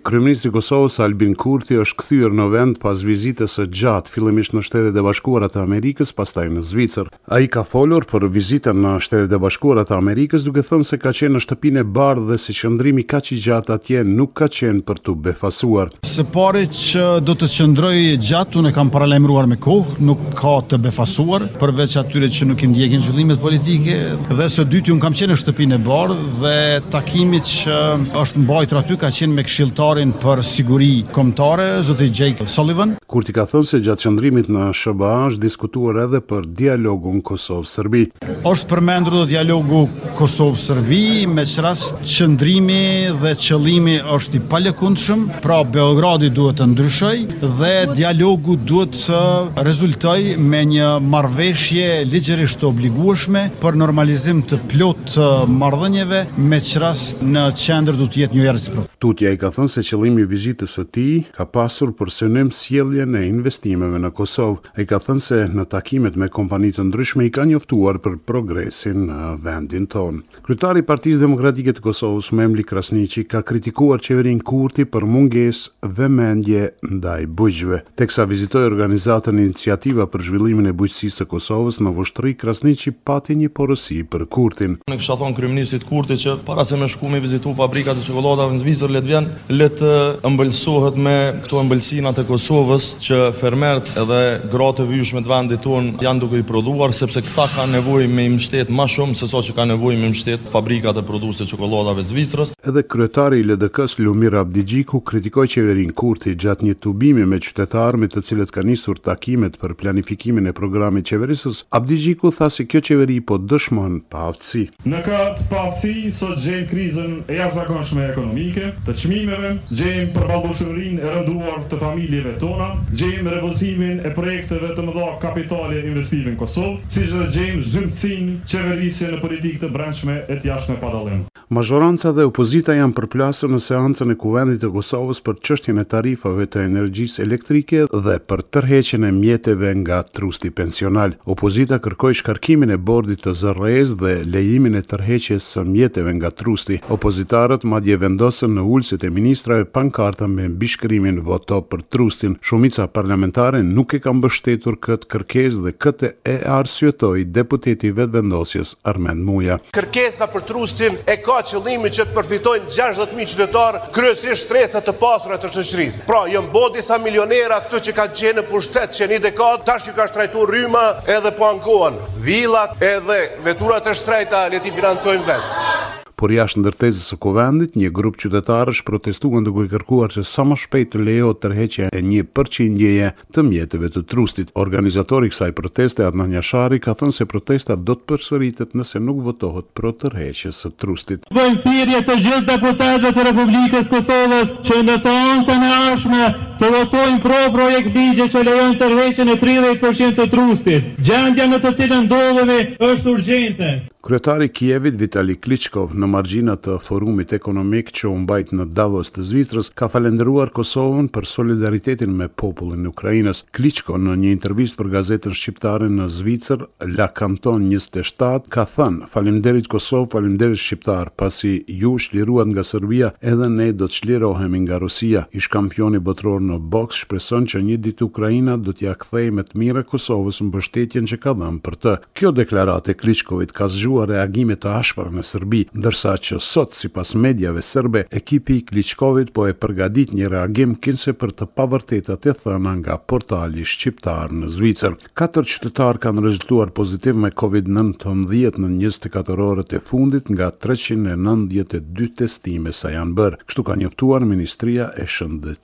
Kryeministri i Kosovës, Albin Kurti, është kthyer në vend pas vizitës së gjatë, fillimisht në Shtetet e Bashkuara të Amerikës, pastaj në Zvicër. Ai ka folur për vizitën në Shtetet e Bashkuara të Amerikës, duke thënë se ka qenë në Shtëpinë e Bardhë dhe se qëndrimi kaq i gjatë atje nuk ka qenë për t'u befasuar. Së pari që do të qëndroj gjatë, unë e kam paralajmëruar me kohë, nuk ka të befasuar, përveç atyre që nuk i ndjekin zhvillimet politike, dhe së dyti unë kam qenë në Shtëpinë e Bardhë, dhe takimi që është mbajtur aty ka qenë me këshilltarin për siguri kombëtare, zoti Jake Sullivan. Kurti ka thënë se gjatë qëndrimit në SHBA është diskutuar edhe për dialogun Kosovë-Serbi. Është përmendur dhe dialogu Kosovë-Serbi, me ç'rast qëndrimi dhe qëllimi është i palëkundshëm, pra Beogradi duhet të ndryshojë dhe dialogu duhet të rezultojë me një marrëveshje ligjërisht të obligueshme për normalizim të plotë të marrëdhënieve me ç'rast në qendër do të jetë njohja reciproke. Tutje ai ka thënë se qëllimi i vizitës së tij ka pasur për synim sjelljen e investimeve në Kosovë. Ai ka thënë se në takimet me kompani të ndryshme i ka njoftuar për progresin në vendin tonë. Kryetari i Partisë Demokratike të Kosovës, Memli Krasniqi, ka kritikuar Qeverinë Kurti për mungesë vëmendje ndaj bujqve. Teksa vizitoi organizatën Iniciativa për Zhvillimin e Bujqësisë së Kosovës në Vushtrri, Krasniqi pati një porosi për Kurtin. Unë i kisha thënë kryeministrit Kurti që para se me shku me vizitu fabrikat e çokolladave në Zvicër le të vjen, le të ëmbëlsohet me këto ëmbëlsinat e Kosovës që fermerët edhe gratë e vyshme të vendit tonë janë duke i prodhuar sepse këta kanë nevojë me i mshtet ma shumë se sa që kanë nevojë me i mshtet fabrikat e prodhuesit e çokolladave të Zvicrës. Edhe kryetari i LDK-së, Lumir Abdixhiku, kritikoi qeverinë Kurti gjatë një tubimi me qytetarë me të cilët kanë nisur takimet për planifikimin e programit qeverisës, Abdixhiku tha se kjo qeveri po dëshmon paaftësi. Në këtë paaftësi sot gjejmë krizën e jashtëzakonshme ekonomike, të çmimeve, gjejmë përballueshmërinë e rënduar të familjeve tona, gjejmë refuzimin e projekteve të mëdha kapitale investive në Kosovë, siç dhe gjejmë zymtësinë qeverisëse në politikë të brendshme e të jashtme pa dallim. Mazhoranca dhe opozita janë përplasur në seancën e Kuvendit të Kosovës për çështjen e tarifave të energjisë elektrike dhe për tërheqjen e mjeteve nga Trusti Pensional. Opozita kërkoi shkarkimin e Bordit të ZRRE-së dhe lejimin e tërheqjes së mjeteve nga Trusti. Opozitarët madje vendosën në ulëset e ministrave pankarta me mbishkrimin Voto për Trustin. Shumica parlamentare nuk e ka mbështetur këtë kërkesë dhe këtë e arsyetoi deputeti i Vetëvendosjes, Armend Muja. Kërkesa për Trustin e ka qëllim që të përfitojnë gjashtëdhjetë mijë qytetarë, kryesisht shtresa të pasura të shoqërisë. Pra, janë bo disa milionera këtu që kanë qenë në pushtet që një dekadë, tash ju ka shtrajtu rryma edhe po ankohen vilat edhe veturat e shtrejta, le t'i financojnë vetë. Por jashtë ndërtesës së Kuvendit, një grup qytetarësh protestuan duke kërkuar që sa më shpejt të lejohet tërheqja e një përqindjeje të mjeteve të trustit. Organizatori i kësaj proteste, Adnan Jashari, ka thënë se protesta do të përsëritet nëse nuk votohet pro tërheqjes së trustit. Bëjmë thirrje të gjithë deputetëve të Republikës Kosovës që në seancën e ardhshme të votojnë pro projektligjit që lejon tërheqjen e tridhjetë për qind të trustit. Gjendja në të cilën ndodhemi është urgjente. Kryetari i Kievit, Vitali Klitschko, në margjina të Forumit Ekonomik që u mbajt në Davos të Zvicrës, ka falënderuar Kosovën për solidaritetin me popullin e Ukrainës. Klitschko në një intervistë për gazetën shqiptare në Zvicër, Le Canton njëzet e shtatë, ka thënë, Faleminderit Kosovë, faleminderit shqiptarë, pasi ju u çliruat nga Serbia, edhe ne do të çlirohemi nga Rusia. Ish-kampioni botëror në boks shpreson që një ditë Ukraina do t'ia kthejë me të mira Kosovës mbështetjen që ka dhënë për të. Kjo deklaratë e Kliçkovit ka zgjuar reagime të ashpra në Serbi, ndërsa që sot, sipas mediave serbe, ekipi i Kliçkovit po e përgatit një reagim kinse për të pavërtetat e thëna nga portali shqiptar në Zvicër. Katër qytetarë kanë rezultuar pozitiv me Covid nëntëmbëdhjetë në njëzet e katër orët e fundit nga treqind e nëntëdhjetë e dy testime sa janë bërë, kështu ka njoftuar Ministria e Shëndetësisë.